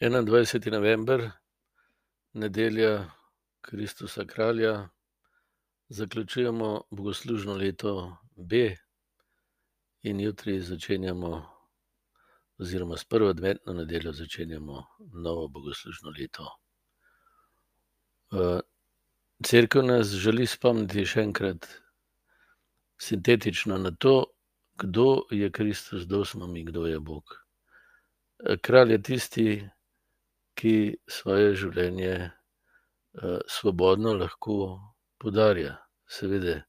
21. november, nedelja Kristusa Kralja, zaključujemo bogoslužno leto B in jutri začenjamo, oziroma s prvo adventno nedeljo začenjamo novo bogoslužno leto. cerkev nas želi spomniti še enkrat sintetično na to, kdo je Kristus, kdo smo mi, kdo je Bog. kralj je tisti, ki svoje življenje, svobodno lahko podarja. Seveda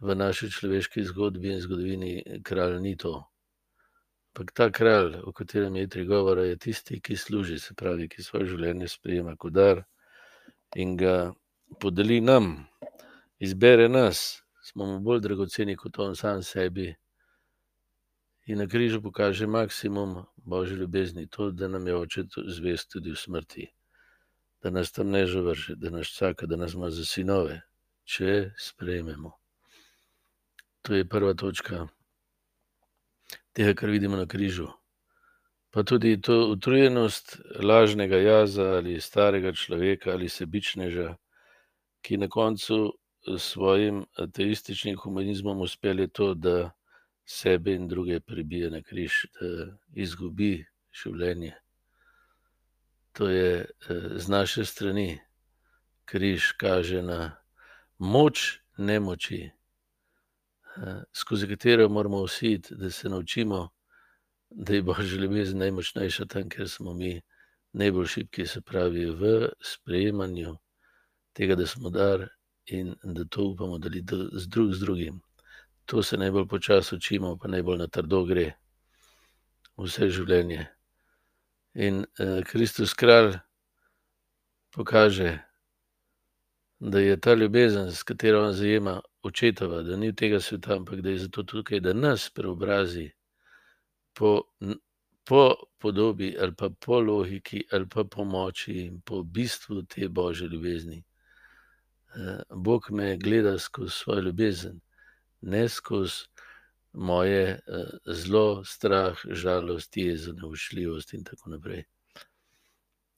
v naši človeški zgodbi in zgodovini kralj ni to. Ampak ta kralj, o katerem je jutri govora, je tisti, ki služi, se pravi, ki svoje življenje sprejema kot dar in ga podeli nam, izbere nas, smo mu bolj dragoceni kot on sam sebi. In na križu pokaže maksimum božje ljubezni, to, da nam je Oče zvest tudi v smrti. Da nas tam ne zavrže, da nas čaka, da nas ima za sinove, če sprejmemo. To je prva točka tega, kar vidimo na križu. Pa tudi to utrujenost lažnega jaza ali starega človeka ali sebičneža, ki na koncu s svojim ateističnim humanizmom izpelje to, da sebe in druge pribije na križ, da izgubi življenje. To je, z naše strani. Križ kaže na moč nemoči, skozi katero moramo vsi da se naučimo, da je božja ljubezen najmočnejša tam, kjer smo mi najbolj šibki, se pravi v sprejemanju tega, da smo dar in da to upamo deliti drug z drugim. To se najbolj počasi učimo pa najbolj na trdo gre. Vse življenje. In, Kristus kralj pokaže, da je ta ljubezen, s katero on zajema, očetova, da ni od tega sveta, ampak da je zato tukaj, da nas preobrazi po po podobi ali pa po logiki ali pa po moči in po bistvu te božje ljubezni. Bog me gleda skozi svojo ljubezen, ne skozi moje, zlo, strah, žalost, jezo, nevoščljivost in tako naprej.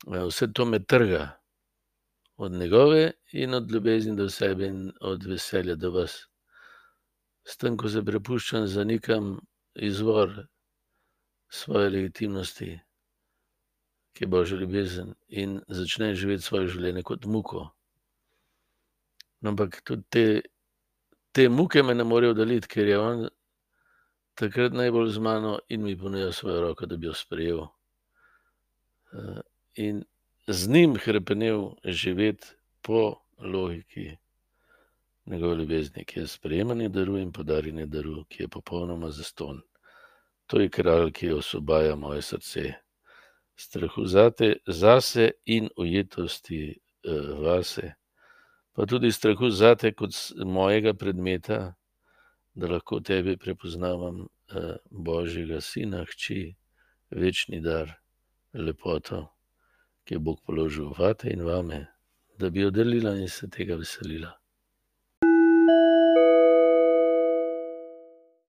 vse to me trga od njegove in od ljubezni do sebe in od veselja do vas. S tem, ko se prepuščam, zanikam izvor svoje legitimnosti, ki je božja ljubezen, in začnem živeti svoje življenje kot muko. Ampak tudi te, te muke me ne morejo oddaljiti, ker je on takrat najbolj z mano in mi ponuja svojo roko, da bi jo sprejel. in z njim hrepenel živeti po logiki njegove ljubezni, ki je sprejemanje daru in podarjanje daru, ki je popolnoma zastonj. To je kralj, ki osvobaja moje srce. Strahu zate, zase in ujetosti, vase. Pa tudi strahu zate kot mojega predmeta, da lahko tebi prepoznavam, božjega sina, hči, večni dar, lepoto, ki je Bog položil vate in vame, da bi jo delila in se tega veselila.